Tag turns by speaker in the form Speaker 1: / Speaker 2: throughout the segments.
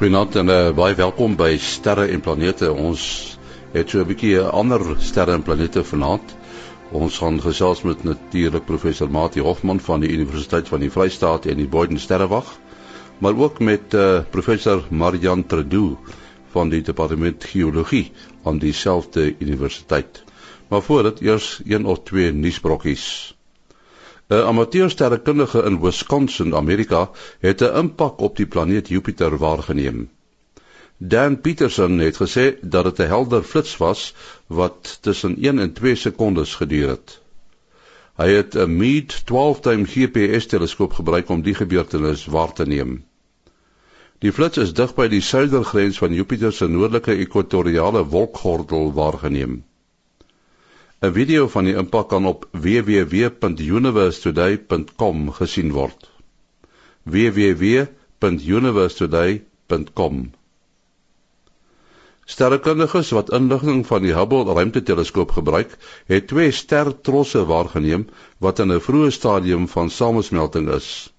Speaker 1: Goeienaand en uh, baie welkom by Sterre en Planete. Ons het so 'n bietjie ander sterre en planete vanaand. Ons gaan gesels met natuurlik professor Mati Hofman van die Universiteit van die Vrystaat en die Boyden Sterrewag, maar ook met uh, professor Marian Tredu van die Departement Geologie aan dieselfde universiteit. Maar voordat eers een of twee nuusbrokkies. 'n Amateursterrekundige in Wisconsin, Amerika, het 'n impak op die planeet Jupiter waargeneem. Dan Peterson het gesê dat dit 'n helder flits was wat tussen 1 en 2 sekondes geduur het. Hy het 'n Meade 12-time GPS teleskoop gebruik om die gebeurtenis waar te neem. Die flits is dig by die suidergrens van Jupiter se noordelike ekwatoriale wolkgordel waargeneem. 'n Video van die impak kan op www.universetoday.com gesien word. www.universetoday.com Sterrekundiges wat inligting van die Hubble ruimteteleskoop gebruik, het twee stertrosse waargeneem wat in 'n vroeë stadium van samesmelting is.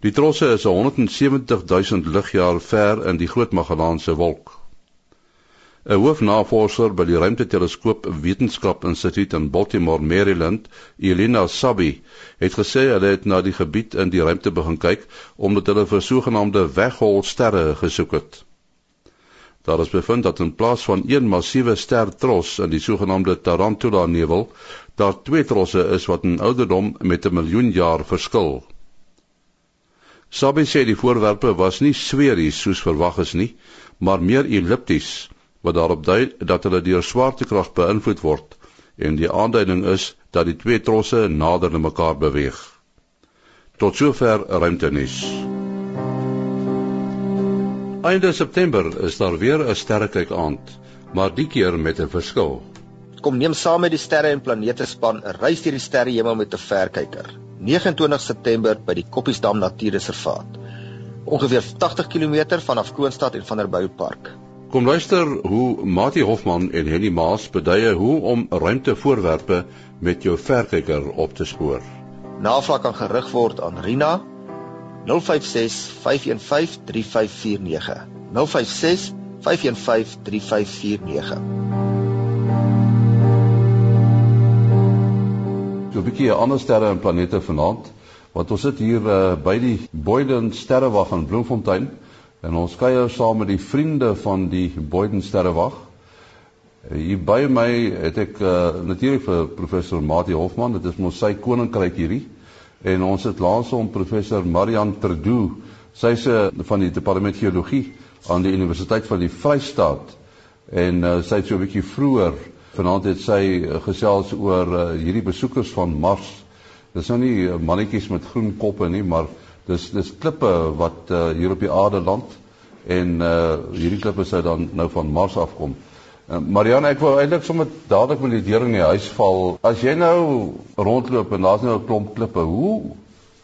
Speaker 1: Die trosse is 170 000 ligjaar ver in die Groot Magellaanse Wolk. 'n hoofnavorser by die Ruimteteleskoop Wetenskap Instituut in Baltimore, Maryland, Elena Sabbi, het gesê hulle het na die gebied in die ruimte begin kyk omdat hulle vir sogenaamde wegholsterre gesoek het. Daar is bevind dat in plaas van een massiewe stertros in die sogenaamde Tarantula nevel, daar twee trosse is wat in ouderdom met 'n miljoen jaar verskil. Sabbi sê die voorwerpe was nie sferies soos verwag is nie, maar meer ellipties wat daarop dui dat hulle deur swaartekrag beïnvloed word en die aanduiding is dat die twee trosse nader aan mekaar beweeg. Tot sover ruimtenis. Einde September is daar weer 'n sterrekyk aand, maar die keer met 'n verskil.
Speaker 2: Kom neem saam met die sterre en planete span 'n reis deur die sterrehemel met 'n verkyker. 29 September by die Koppiesdam Natuurreservaat. Ongeveer 80 km vanaf Kroonstad en Vanderbijlpark.
Speaker 1: Kom luister hoe Mati Hofman en Henny Maas beduie hoe om ruimtevoorwerpe met jou verkyker op te spoor.
Speaker 2: Navraag kan gerig word aan Rina 056 515 3549. 056 515 3549.
Speaker 1: So 'n bietjie ander sterre en planete vanaand, want ons sit hier uh, by die Boyden Sterrewag in Bloemfontein. En ons kuier saam met die vriende van die Boyden Sterrewag. Hier by my het ek uh, natuurlik vir professor Mati Hofman, dit is mos sy koninkryk hierdie. En ons het laas om professor Marian Terdu, sy's uh, van die departement geologie aan die Universiteit van die Vrystaat. En uh, sy het so 'n bietjie vroeër vanaand het sy uh, gesels oor uh, hierdie besoekers van Mars. Dis nou nie mannetjies met groen koppe nie, maar dis dis klippe wat uh, hier op die aarde land en uh, hierdie klippe sou dan nou van Mars afkom. Uh, Marianne, ek wou eintlik sommer dadelik met die deur in die huis val. As jy nou rondloop en daar's nou 'n klomp klippe, hoe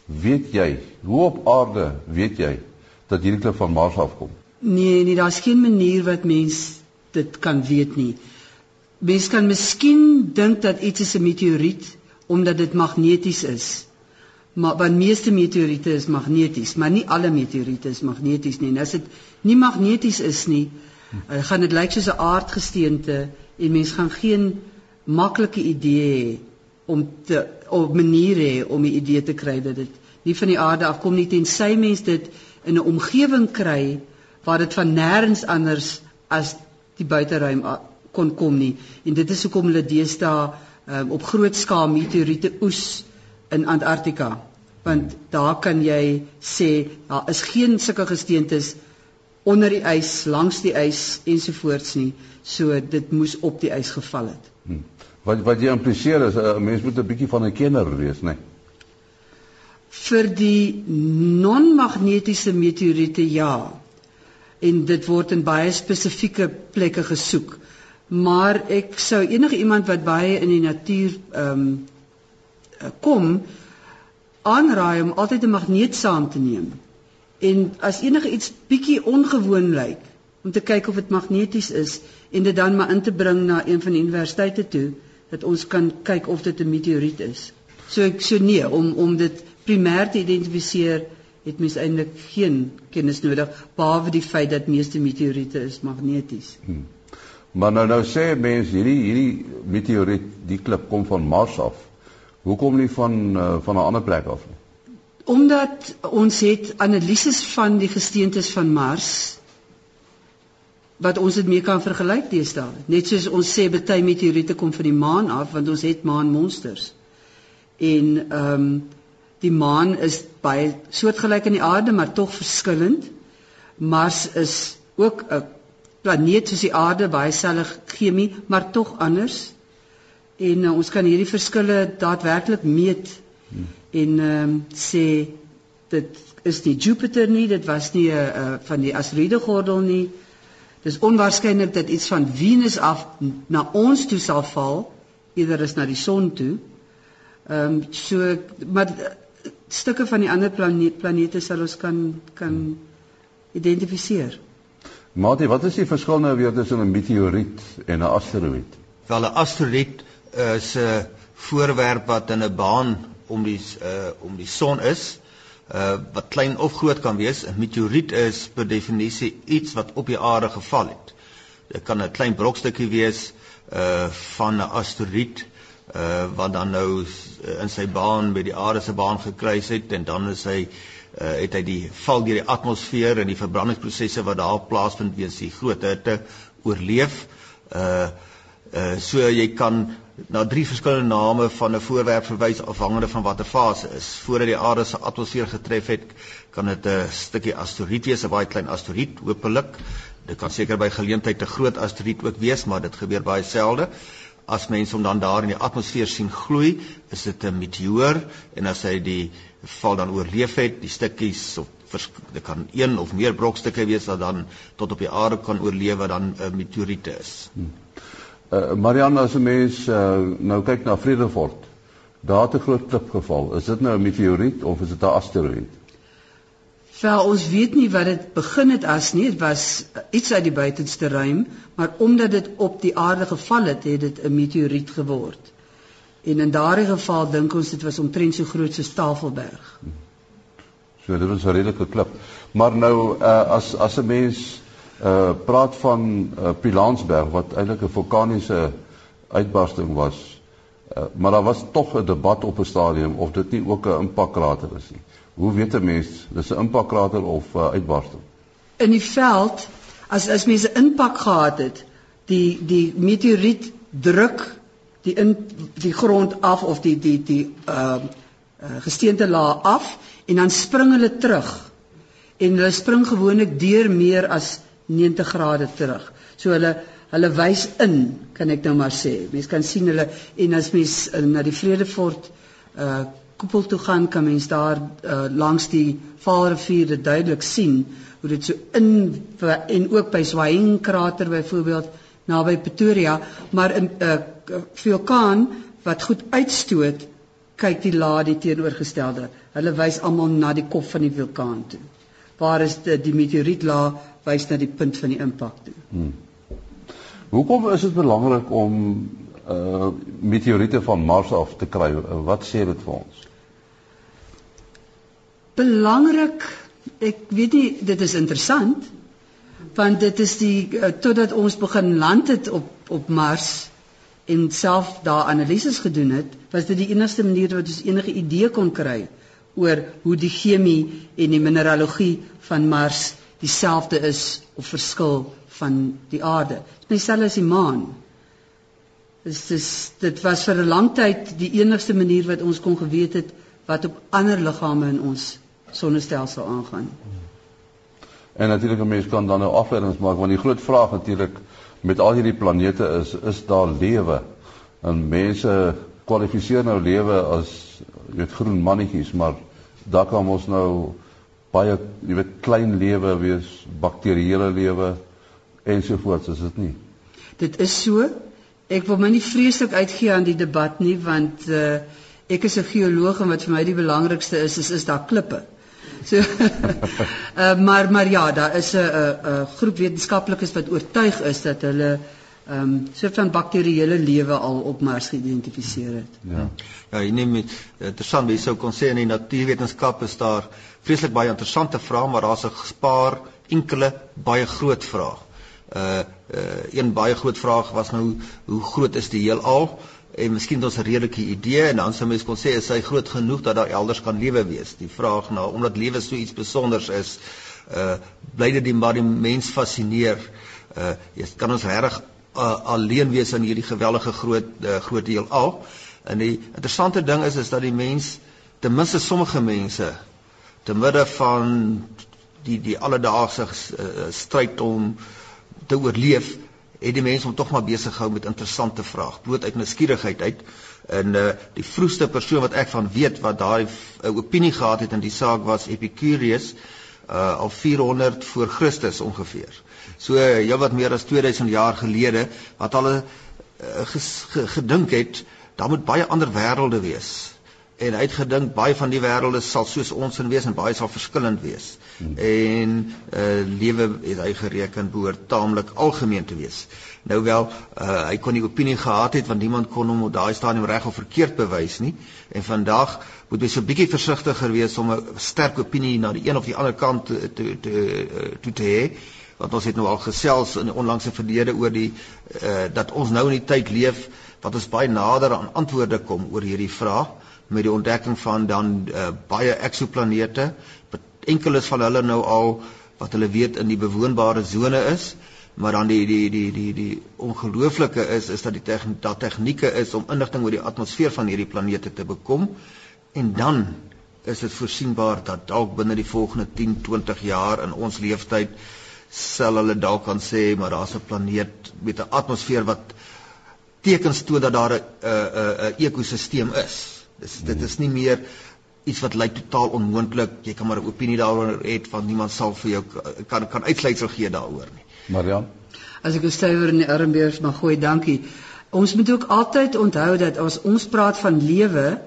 Speaker 1: weet jy, hoe op aarde weet jy dat hierdie klip van Mars afkom?
Speaker 3: Nee, nee, daar's geen manier wat mens dit kan weet nie. Mens kan miskien dink dat iets 'n meteoriet omdat dit magneties is maar want meeste meteoriete is magneties, maar nie alle meteoriete is magneties nie. En as dit nie magneties is nie, uh, gaan dit lyk soos 'n aardgesteente en mens gaan geen maklike idee hê om te op maniere hê om 'n idee te kry dat dit nie van die aarde afkom nie tensy mens dit in 'n omgewing kry waar dit van nêrens anders as die buiteruim kon kom nie. En dit is hoekom hulle deesdae um, op groot skaal meteoriete oes in Antarktika want daar kan jy sê daar is geen sulke gesteentes onder die ys, langs die ys ensovoorts nie. So dit moes op die ys geval het. Hmm.
Speaker 1: Wat wat jy impliseer is 'n uh, mens moet 'n bietjie van 'n kenner wees, né? Nee?
Speaker 3: Vir die non-magnetiese meteoriete ja. En dit word in baie spesifieke plekke gesoek. Maar ek sou enige iemand wat baie in die natuur ehm um, kom aanraai om altyd 'n magneet saam te neem. En as enige iets bietjie ongewoon lyk, om te kyk of dit magneties is en dit dan maar in te bring na een van die universiteite toe dat ons kan kyk of dit 'n meteoriet is. So ek so nee om om dit primêr te identifiseer het mens eintlik geen kennis nodig behalwe die feit dat meeste meteoriete is magneties. Hmm.
Speaker 1: Maar nou nou sê mense hierdie hierdie meteoriet, die klip kom van Mars af. Hoekom nie van uh, van 'n ander plek af nie?
Speaker 3: Omdat ons het analises van die gesteentes van Mars wat ons dit mee kan vergelyk deesdae. Net soos ons sê baie meteoriete kom van die maan af want ons het maanmonsters. En ehm um, die maan is baie soortgelyk aan die aarde maar tog verskillend. Mars is ook 'n planeet soos die aarde, baie selfde chemie, maar tog anders. En uh, ons kan hierdie verskille daadwerklik meet hmm. en ehm um, sê dit is nie Jupiter nie, dit was nie 'n uh, uh, van die asteroïdegordel nie. Dis onwaarskynlik dat iets van Venus af na ons toe sal val, eerder as na die son toe. Ehm um, so maar stukke van die ander planeet, planete sal ons kan kan identifiseer.
Speaker 1: Matie, wat is die verskil nou weer tussen 'n meteoriet en 'n asteroïde?
Speaker 2: Wel 'n asteroïde is 'n voorwerp wat in 'n baan om die uh om die son is uh wat klein of groot kan wees. 'n Meteoriet is per definisie iets wat op die aarde geval het. Dit kan 'n klein brokstukkie wees uh van 'n asteroïde uh wat dan nou in sy baan by die aarde se baan gekruis het en dan is hy uh het hy die val deur die atmosfeer en die verbrandingsprosesse wat daar plaasvind weens die groot hitte oorleef. Uh uh so jy kan na drie verskillende name van 'n voorwerp verwys afhangende van watter fase is. Voordat die aarde se atmosfeer getref het, kan dit 'n stukkie asteroïde wees, 'n baie klein asteroïde, hopelik. Dit kan seker by geleentheid 'n groot asteroïde ook wees, maar dit gebeur baie selde. As mense hom dan daar in die atmosfeer sien gloei, is dit 'n meteoor en as hy die val dan oorleef het, die stukkies of dit kan een of meer brokstukke wees wat dan tot op die aarde kan oorleef wat dan 'n meteoriete is. Hmm.
Speaker 1: Uh, Marianne as 'n mens uh, nou kyk na Vredefort. Daar het 'n groot klip geval. Is dit nou 'n meteoriet of is dit 'n asteroïde?
Speaker 3: Wel, ons weet nie wat dit begin het as nie. Dit was iets uit die buitenste ruim, maar omdat dit op die aarde geval het, het dit 'n meteoriet geword. En in daardie geval dink ons dit was omtrent so groot soos Tafelberg.
Speaker 1: So dit was 'n redelike klip. Maar nou uh, as as 'n mens uh praat van uh, Pilansberg wat eintlik 'n vulkaniese uitbarsting was. Uh, maar daar was tog 'n debat op 'n stadium of dit nie ook 'n impakkrater is nie. Hoe weet 'n mens dis 'n impakkrater of 'n uh, uitbarsting?
Speaker 3: In die veld as as mense impak gehad het, die die meteoriet druk die in die grond af of die die die uh, uh gesteente laag af en dan spring hulle terug. En hulle spring gewoonlik deur meer as 90 grade terug. So hulle hulle wys in, kan ek nou maar sê. Mense kan sien hulle en as mens uh, na die Vredefort uh koepel toe gaan, kan mens daar uh, langs die Vaalrivier dit duidelik sien hoe dit so in en ook by Swaing krater byvoorbeeld naby Pretoria, maar in 'n uh, vulkaan wat goed uitstoot, kyk die laag die teenoorgestelde. Hulle wys almal na die kop van die vulkaan toe. Waar is die, die meteorietlaag wys na die punt van die impak toe. Hmm.
Speaker 1: Hoekom is dit belangrik om uh meteoriete van Mars af te kry? Wat sê dit vir ons?
Speaker 3: Belangrik, ek weet nie dit is interessant want dit is die uh, totdat ons begin land het op op Mars en self daar analises gedoen het, was dit die enigste manier wat ons enige idee kon kry oor hoe die chemie en die mineralogie van Mars dieselfde is of verskil van die aarde. Dit is dieselfde as die maan. Dis dis dit was vir 'n lang tyd die enigste manier wat ons kon geweet het wat op ander liggame in ons sonnestelsel aangaan.
Speaker 1: En natuurlik 'n mens kan dan nou afleidings maak want die groot vraag natuurlik met al hierdie planete is is daar lewe? En mense kwalifiseer nou lewe as weet groen mannetjies, maar daar kan ons nou baie jy weet klein lewe wees, bakterieële lewe ensovoorts, is dit nie?
Speaker 3: Dit is so. Ek wil my nie vreeslik uitgee aan die debat nie want uh ek is 'n geoloog en wat vir my die belangrikste is is is daar klippe. So uh maar maar ja, daar is 'n 'n groep wetenskaplikes wat oortuig is dat hulle ehm um, soort van bakterieële lewe al op Mars geïdentifiseer het.
Speaker 2: Ja. Ja, jy neem met interessant, jy sou kon sê in die natuurwetenskap is daar vreeslik baie interessante vrae, maar daar's 'n gespaar enkele baie groot vrae. Uh uh een baie groot vraag was nou hoe groot is die heelal? En miskien het ons 'n redelike idee en dan sou mens kon sê is hy groot genoeg dat daar elders kan lewe wees? Die vraag na omdat lewe so iets spesiaals is, uh bly dit die maar die mens fascineer. Uh jy kan ons regtig alleen wees in hierdie geweldige groot uh, groot heelal. En die interessante ding is is dat die mens ten minste sommige mense te midde van die die alledaagse uh, stryd om te oorleef het die mense om tog maar besig gehou met interessante vrae bloot uit nuuskierigheid uit en uh, die vroegste persoon wat ek van weet wat daai uh, opinie gehad het in die saak was Epicurus uh, al 400 voor Christus ongeveer so uh, heel wat meer as 2000 jaar gelede wat hulle uh, gedink het daar moet baie ander wêrelde wees en uitgedink baie van die wêrelde sal soos ons in wees en baie sal verskillend wees. Hmm. En uh lewe het hy gereken behoort taamlik algemeen te wees. Nou wel, uh hy kon nie opinie gehad het want niemand kon hom op daai stadium reg of verkeerd bewys nie. En vandag moet jy so 'n bietjie versigtiger wees om 'n sterk opinie na die een of die ander kant te te te, te, te hê want ons het nou al gesels in onlangse verlede oor die uh dat ons nou in die tyd leef wat ons baie nader aan antwoorde kom oor hierdie vraag met die ontdekking van dan uh, baie eksoplanete. Enkeles van hulle nou al wat hulle weet in die bewoonbare sone is, maar dan die die die die die ongelooflike is is dat die tegn dat tegnieke is om inligting oor die atmosfeer van hierdie planete te bekom en dan is dit voorsienbaar dat dalk binne die volgende 10, 20 jaar in ons lewenstyd sal hulle dalk kan sê maar daar's 'n planeet met 'n atmosfeer wat tekens toon dat daar 'n 'n 'n ekosisteem is. Dis dit is nie meer iets wat lyk totaal onmoontlik. Jy kan maar 'n opinie daaroor hê van niemand sal vir jou kan kan uitsluitsel gee daaroor nie.
Speaker 1: Marian.
Speaker 3: As ek 'n stywer in die armbeers mag gooi, dankie. Ons moet ook altyd onthou dat as ons praat van lewe,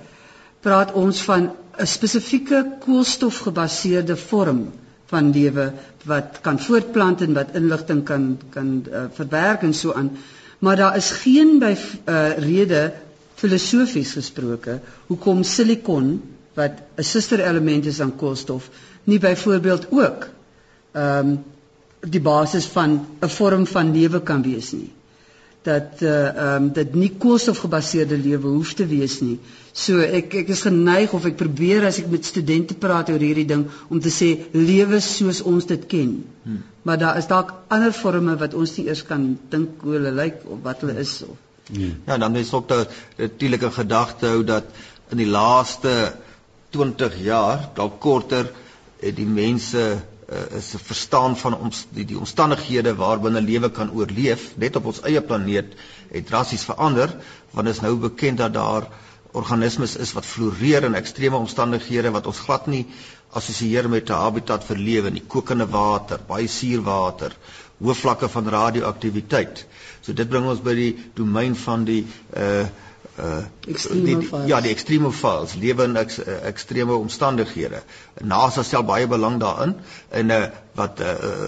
Speaker 3: praat ons van 'n spesifieke koolstofgebaseerde vorm van lewe wat kan voortplant en wat inligting kan kan uh, verwerk en so aan. Maar daar is geen by uh, rede filosofies gesproke hoekom silikon wat 'n suster element is aan koolstof nie byvoorbeeld ook ehm um, die basis van 'n vorm van lewe kan wees nie dat eh, ehm uh, um, dit nie koolstofgebaseerde lewe hoef te wees nie. So ek ek is geneig of ek probeer as ek met studente praat oor hierdie ding om te sê lewe soos ons dit ken. Hmm. Maar daar is dalk ander forme wat ons nie eers kan dink hoe hulle lyk of wat hulle is of
Speaker 2: Hmm. Ja, dan is ook natuurlik 'n gedagte hou dat in die laaste 20 jaar, dalk korter, het die mense uh, is 'n verstaan van ons die, die omstandighede waarbinne lewe kan oorleef, net op ons eie planeet, het drassies verander, want is nou bekend dat daar organismes is wat floreer in ekstreme omstandighede wat ons glad nie assosieer met 'n habitat vir lewe nie, kokende water, baie suurwater, hoë vlakke van radioaktiwiteit. So dit bring ons by die domein van die uh uh die, ja die extremofiles lewe in ex, uh, extreme omstandighede. NASA stel baie belang daarin en uh wat uh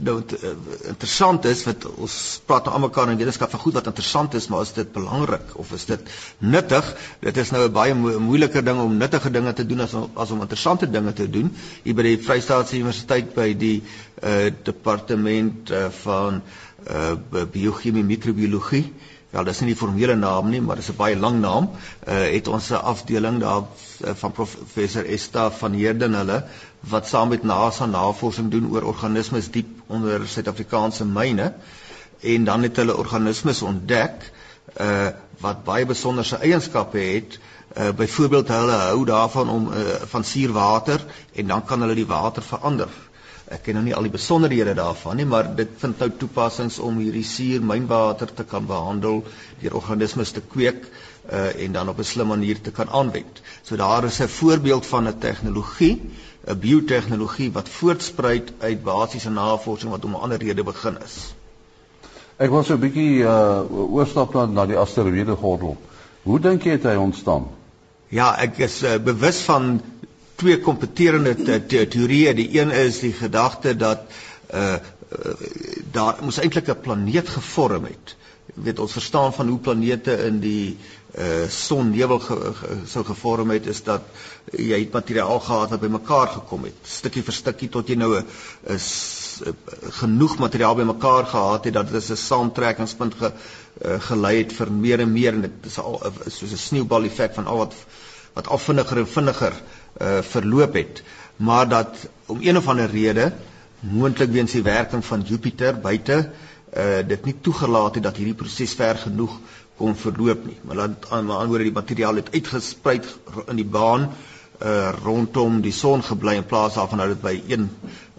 Speaker 2: nou uh, interessant is wat ons praat aan mekaar in wetenskap van goed wat interessant is, maar is dit belangrik of is dit nuttig? Dit is nou 'n baie mo moeiliker ding om nuttige dinge te doen as as om interessante dinge te doen. Hier by die Vrystaatse Universiteit by die uh departement uh, van uh biochemie microbiologie Wel, dis nie die formele naam nie, maar dis 'n baie lang naam. Uh het ons 'n afdeling daar uh, van professor Esta van Heerden hulle wat saam met NASA navorsing doen oor organismes diep onder Suid-Afrikaanse myne en dan het hulle organismes ontdek uh wat baie besonderse eienskappe het. Uh byvoorbeeld hulle hou daarvan om uh, van suurwater en dan kan hulle die water verander. Ek ken nou nie al die besonderhede daarvan nie, maar dit vind nou toepassings om hierdie suur mynwater te kan behandel, deur organismes te kweek uh, en dan op 'n slim manier te kan aanwend. So daar is 'n voorbeeld van 'n tegnologie, 'n biotehnologie wat voortspruit uit basiese navorsing wat om 'n ander rede begin is.
Speaker 1: Ek wil so 'n bietjie uh, oorstap na die asteroïde gordel. Hoe dink jy het hy ontstaan?
Speaker 2: Ja, ek is uh, bewus van twee kompeterende te te teorieë. Die een is die gedagte dat uh, uh daar moes eintlik 'n planeet gevorm het. Weet ons verstaan van hoe planete in die uh sonnevel ge, ge, sou gevorm het is dat jy het materiaal gehad wat bymekaar gekom het. Stukkie vir stukkie tot jy nou 'n genoeg materiaal bymekaar gehad het dat dit 'n saamtrekkingspunt ge, uh, gelei het vir meer en meer. En dit is al soos 'n sneeubal effek van al wat wat al vinniger en vinniger uh verloop het maar dat om een of ander rede moontlik weens die werking van Jupiter buite uh dit nie toegelaat het dat hierdie proses ver genoeg kon verloop nie. Maar dan aan die ander die materiaal het uitgesprei in die baan uh rondom die son gebly in plaas daarvan dat dit by een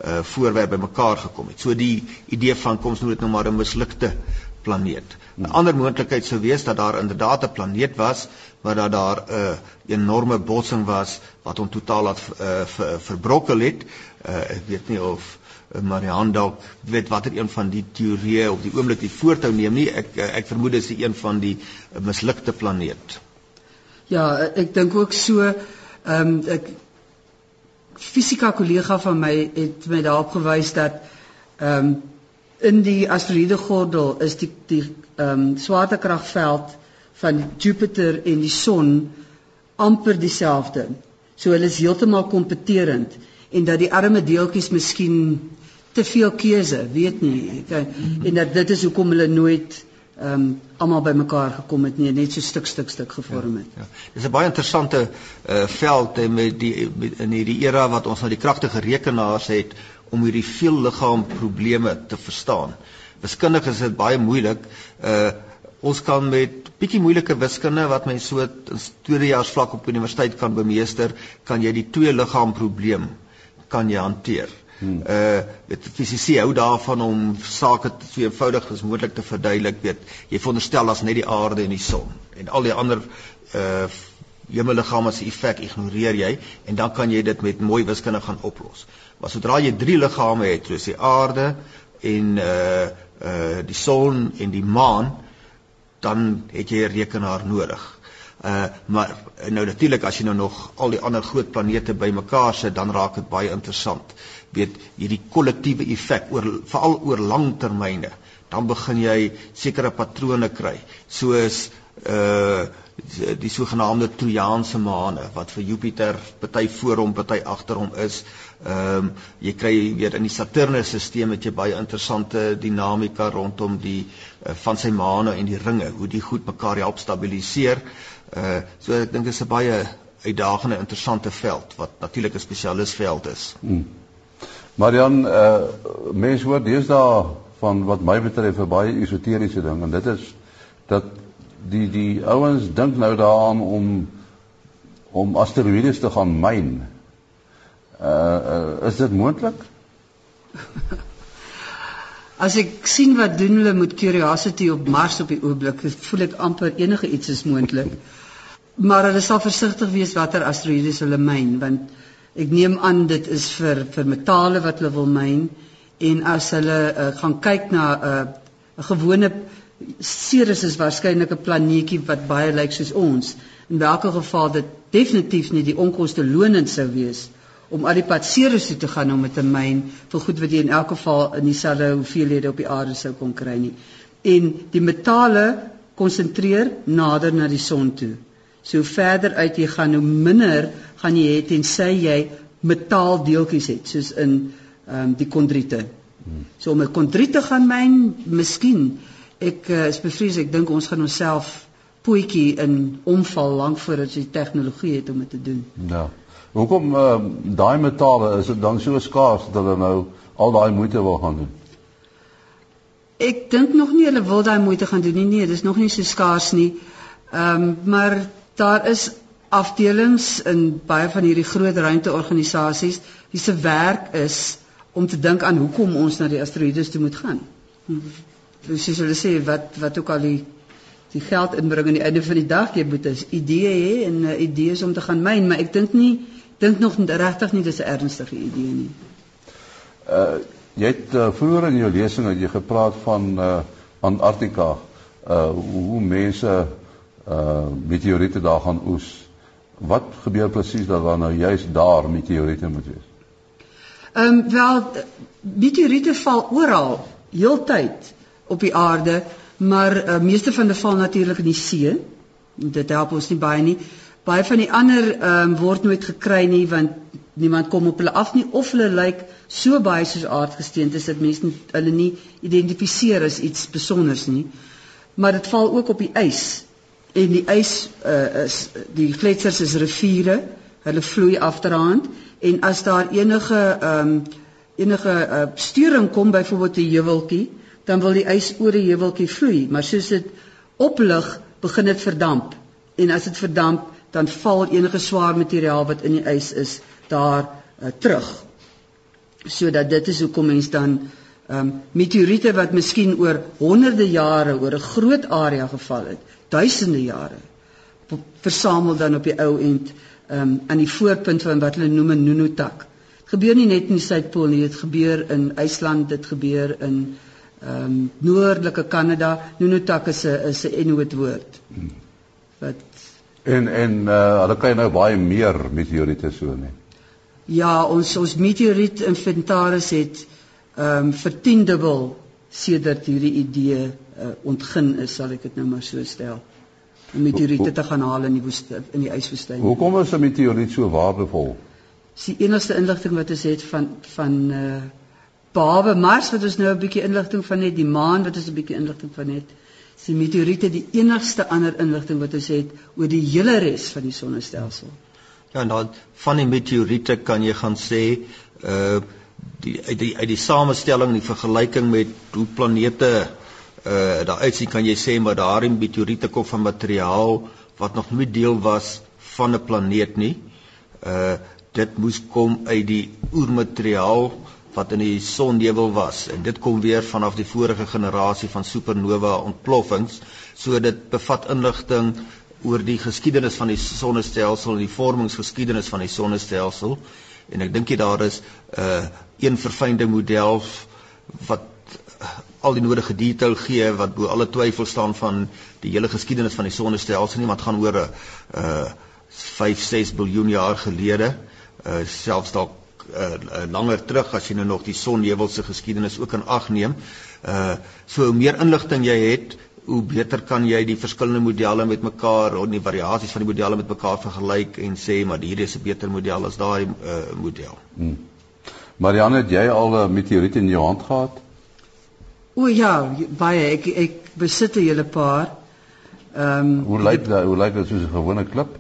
Speaker 2: uh voorwerp bymekaar gekom het. So die idee van kom ons noem dit nou maar 'n mislukte planeet. 'n Ander moontlikheid sou wees dat daar inderdaad 'n planeet was maar dat daar 'n uh, enorme botsing was wat hom totaal laat uh, ver, verbrokkel het. Uh, ek weet nie of Marianne dalk weet watter een van die teorieë op die oomblik die voortou neem nie. Ek ek vermoed dit is een van die mislukte planeet.
Speaker 3: Ja, ek dink ook so ehm um, ek fisika kollega van my het my daarop gewys dat ehm um, in die asteroïde gordel is die die ehm um, swaartekragveld van Jupiter en die son amper dieselfde. So hulle is heeltemal kompeterend en dat die arme deeltjies miskien te veel keuse, weet nie. En dat dit is hoekom hulle nooit ehm um, almal bymekaar gekom het nie, net so stuk stuk stuk gevorm het. Ja.
Speaker 2: ja. Dis 'n baie interessante uh veld en met die met, in hierdie era wat ons nou die kragtige rekenaars het om hierdie veel liggaam probleme te verstaan. Wiskundig is dit baie moeilik. Uh ons kan met bietjie moeilike wiskunde wat mens so in tweedejaars vlak op universiteit kan bemeester, kan jy die twee liggaam probleem kan jy hanteer. Hmm. Uh weet fisici hou daarvan om sake so eenvoudig as moontlik te verduidelik, weet jy veronderstel as net die aarde en die son en al die ander uh hemelliggame se effek ignoreer jy en dan kan jy dit met mooi wiskunde gaan oplos. Maar sodra jy drie liggame het, soos die aarde en uh uh die son en die maan, dan het jy 'n rekenaar nodig. Uh maar nou natuurlik as jy nou nog al die ander groot planete bymekaar sit, dan raak dit baie interessant. Weet hierdie kollektiewe effek oor veral oor lang termyne, dan begin jy sekere patrone kry, soos uh die sogenaamde Trojaanse maane wat vir Jupiter party voor hom, party agter hom is. Ehm um, jy kry weer in die Saturnus stelsel het jy baie interessante dinamika rondom die uh, van sy maane en die ringe, hoe die goed mekaar help stabiliseer. Uh so ek dink dit is 'n baie uitdagende interessante veld wat natuurlik 'n spesialisveld is. Hmm.
Speaker 1: Marian, uh mense hoor deesdae van wat my betref 'n baie esoteriese ding en dit is dat die die ouens dink nou daaraan om om asteroïdes te gaan myn. Uh, uh is dit moontlik?
Speaker 3: As ek sien wat doen hulle met Curiosity op Mars op die oomblik, voel ek amper enige iets is moontlik maar hulle sal versigtig wees watter asteroïdes hulle myn want ek neem aan dit is vir vir metale wat hulle wil myn en as hulle uh, gaan kyk na 'n uh, gewone Ceres is waarskynlik 'n planeetjie wat baie lyk soos ons. In watter geval dit definitief nie die onkoste lonend sou wees om al die pad Ceres toe te gaan om 'n myn vir goed wat jy in elk geval in dieselfde hoeveelhede op die aarde sou kon kry nie. En die metale konsentreer nader na die son toe. So verder uit jy gaan hoe minder gaan jy hê tensy jy metaaldeeltjies het soos in ehm um, die kondriete. So om 'n kondriete gaan myn, miskien ek uh, is bevrees ek dink ons gaan onsself poetjie in omval lank voordat ons die tegnologie het om dit te doen.
Speaker 1: Ja. Hoekom uh, daai metale is dit dan so skaars dat hulle nou al daai moeite wil gaan doen?
Speaker 3: Ek dink nog nie hulle wil daai moeite gaan doen nie. Nee, dis nog nie so skaars nie. Ehm um, maar daar is afdelings in baie van hierdie groot ruimteorganisasies wie se werk is om te dink aan hoekom ons na die asteroïdes toe moet gaan. Dus soos hulle sê wat wat ook al die die geld inbring aan die einde van die dag jy moet 'n idee hê en 'n idee is om te gaan myn, maar ek dink nie dink nog regtig nie dis 'n ernstige idee nie.
Speaker 1: Uh jy het uh, vroeër in jou lesing het jy gepraat van uh Antarktika uh hoe mense uh meteoriete daar gaan oes. Wat gebeur presies dat daar nou juist daar meteoriete moet wees?
Speaker 3: Ehm um, wel meteoriete val oral heeltyd op die aarde, Maar uh, meeste van hulle val natuurlik in die see. Dit help ons nie baie nie. Baie van die ander ehm um, word nooit gekry nie want niemand kom op hulle af nie of hulle lyk so baie soos aardgesteentes dat mense hulle nie identifiseer as iets spesonders nie. Maar dit val ook op die ys. En die ys uh, is die gletsers is riviere. Hulle vloei afterhand en as daar enige ehm um, enige uh, sturing kom byvoorbeeld 'n heuweltjie, dan wil die ys oor die heuweltjie vloei, maar soos dit oplig, begin dit verdamp. En as dit verdamp, dan val enige swaar materiaal wat in die ys is daar uh, terug. Sodat dit is hoekom mens dan ehm um, meteoriete wat miskien oor honderde jare oor 'n groot area geval het, duisende jare versamel dan op die ou end ehm um, aan die voorpunt van wat hulle noem 'n Nunatak. Dit gebeur nie net in die Suidpool nie, dit gebeur in IJsland, dit gebeur in ehm um, noordelike Kanada. Nunatak is 'n is 'n Inuit woord.
Speaker 1: Wat en en uh, hulle kry nou baie meer meteoriete so nie.
Speaker 3: Ja, ons ons meteoriet inventaris het ehm um, vertiendubbel sedert hierdie idee uh, ontgin is, sal ek dit nou maar so stel. Om meteoriete te gaan haal in die woestyn in die yswoestyn.
Speaker 1: Hoekom is 'n meteoriet so waardevol?
Speaker 3: Dis die enigste inligting wat ons het van van uh behalwe Mars wat ons nou 'n bietjie inligting van het, die maan wat ons 'n bietjie inligting van het. Is die meteoriete die enigste ander inligting wat ons het oor die hele res van die sonnestelsel.
Speaker 2: Ja, en dan van die meteoriete kan jy gaan sê uh die uit die uit die samestelling, die vergelyking met hoe planete uh daar uitsien kan jy sê maar daardie meteoriete kom van materiaal wat nog nie deel was van 'n planeet nie. Uh dit moes kom uit die oermateriaal wat in die sonnevel was. En dit kom weer vanaf die vorige generasie van supernova ontploffings so dit bevat inligting oor die geskiedenis van die sonnestelsel en die vormingsgeskiedenis van die sonnestelsel. En ek dink jy daar is 'n uh, een verfynde model wat uh, al die nodige detail gee wat bo alle twyfel staan van die hele geskiedenis van die sonnestelsel nie dit gaan oor 'n uh, 5 6 miljard jaar gelede. Uh, selfs dalk uh, uh, langer terug as jy nou nog die sonnevel se geskiedenis ook in ag neem. Uh so hoe meer inligting jy het, hoe beter kan jy die verskillende modelle met mekaar of die variasies van die modelle met mekaar vergelyk en sê maar hierdie is 'n beter model as daai uh, model. Hmm.
Speaker 1: Marianne, het jy al 'n meteoriet in jou hand gehad?
Speaker 3: O ja, baie. Ek ek besit 'n hele paar.
Speaker 1: Ehm um, Hoe lyk dit? Hoe lyk dit soos 'n gewone klip?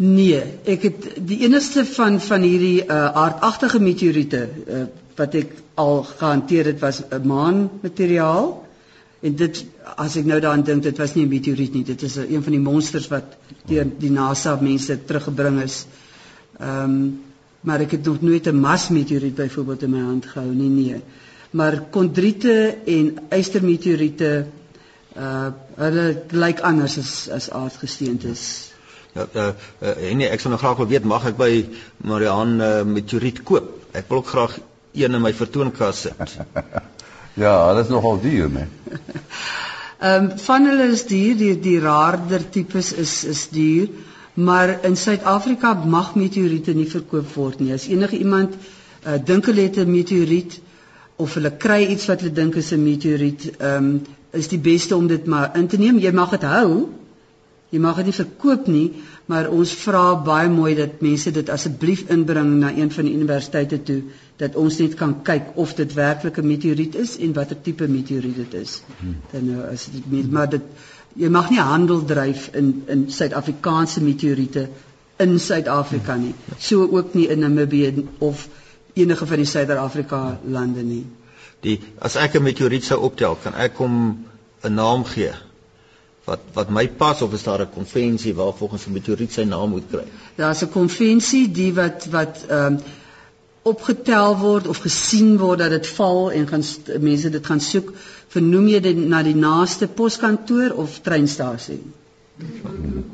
Speaker 3: Nee, ek het die enigste van van hierdie uh, aardagtige meteoriete uh, wat ek al gehanteer het was 'n maanmateriaal. En dit as ek nou daaraan dink, dit was nie 'n meteoriet nie, dit is een van die monsters wat deur die NASA mense teruggebring is. Ehm um, maar ek het nog nooit 'n Mars meteoriet byvoorbeeld in my hand gehou nie, nee. Maar kondriete en ystermeteoriete uh hulle lyk anders as as aardgesteentes.
Speaker 2: Ja, uh, uh, en nee, ek sou nog graag wil weet mag ek by Marian uh, meteoriet koop? Ek wil ook graag een in my vertoonkas sit.
Speaker 1: Ja, hulle is nogal duur, né?
Speaker 3: Ehm um, van hulle is duur, die die raarder tipes is is duur, maar in Suid-Afrika mag meteoriete nie verkoop word nie. As enige iemand uh, dink hulle het 'n meteoriet of hulle kry iets wat hulle dink is 'n meteoriet, ehm um, is die beste om dit maar in te neem. Jy mag dit hou. Jy mag dit nie verkoop nie, maar ons vra baie mooi dat mense dit asseblief inbring na een van die universiteite toe dat ons net kan kyk of dit werklik 'n meteoriet is en watter tipe meteoriet dit is. Dan nou as dit maar dit jy mag nie handel dryf in in Suid-Afrikaanse meteoriete in Suid-Afrika nie. So ook nie in Namibië of enige van die Suider-Afrika lande nie.
Speaker 2: Die as ek 'n meteoriet sou optel, kan ek hom 'n naam gee wat wat my pas of is daar 'n konvensie waar volgens 'n meteoriet sy naam moet kry?
Speaker 3: Daar's 'n konvensie die wat wat ehm um, opgetel word of gesien word dat dit val en gaan mense dit gaan soek, vernoem jy dit na die naaste poskantoor of treinstasie.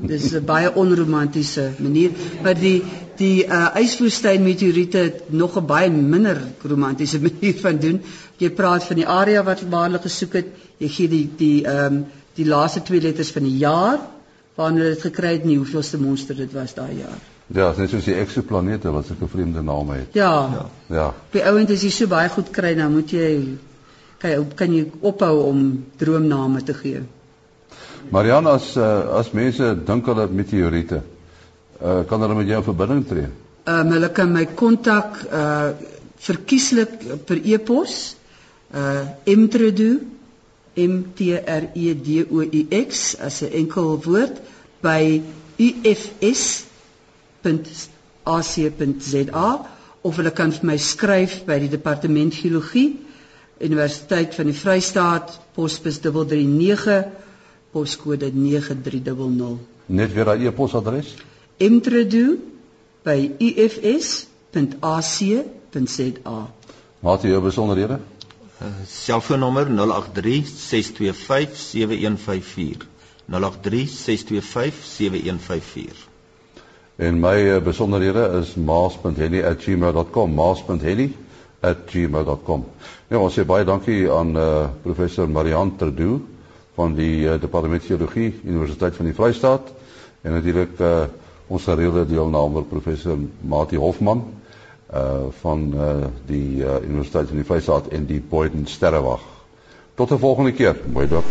Speaker 3: Dis 'n baie onromantiese manier, maar die die uh, yswoestyn meteoriete het nog 'n baie minder romantiese manier van doen. Jy praat van die area wat waar hulle gesoek het, jy gee die die ehm um, die laaste twee letters van die jaar waarna hulle dit gekry het nie hoeveelste monster dit was daai jaar.
Speaker 1: Ja, net soos die eksoplanete wat sulke vreemde name het.
Speaker 3: Ja. Ja. ja. By ouend as jy so baie goed kry, dan moet jy kan kan jy ophou om droomname te gee.
Speaker 1: Marianne as uh, as mense dink hulle meteoriete, uh, kan hulle met jou in verbinding tree?
Speaker 3: Ehm um, hulle kan my kontak uh verkieslik per e-pos uh mtredu m t r e d o u x as 'n enkel woord by ufs.ac.za of hulle kan vir my skryf by die departement geologie Universiteit van die Vrystaat posbus 339 poskode 9300
Speaker 1: Net weer daai e-posadres?
Speaker 3: Mtredu@ufs.ac.za
Speaker 1: Wat is jou besonderhede?
Speaker 2: Selfoonnommer 083 625 7154 083 625 7154
Speaker 1: En my uh, besonderhede is maas.henny@gmail.com maas.henny@gmail.com Ja, ons sê baie dankie aan uh, professor Marian Terdu van die uh, Departement Geologie Universiteit van die Vrystaat en natuurlik uh, ons gereelde deelnemer professor Mati Hofman uh van uh die uh, Universiteit van die Vrystaat en die Boyden Sterrewag. Tot 'n volgende keer. Mooi dag.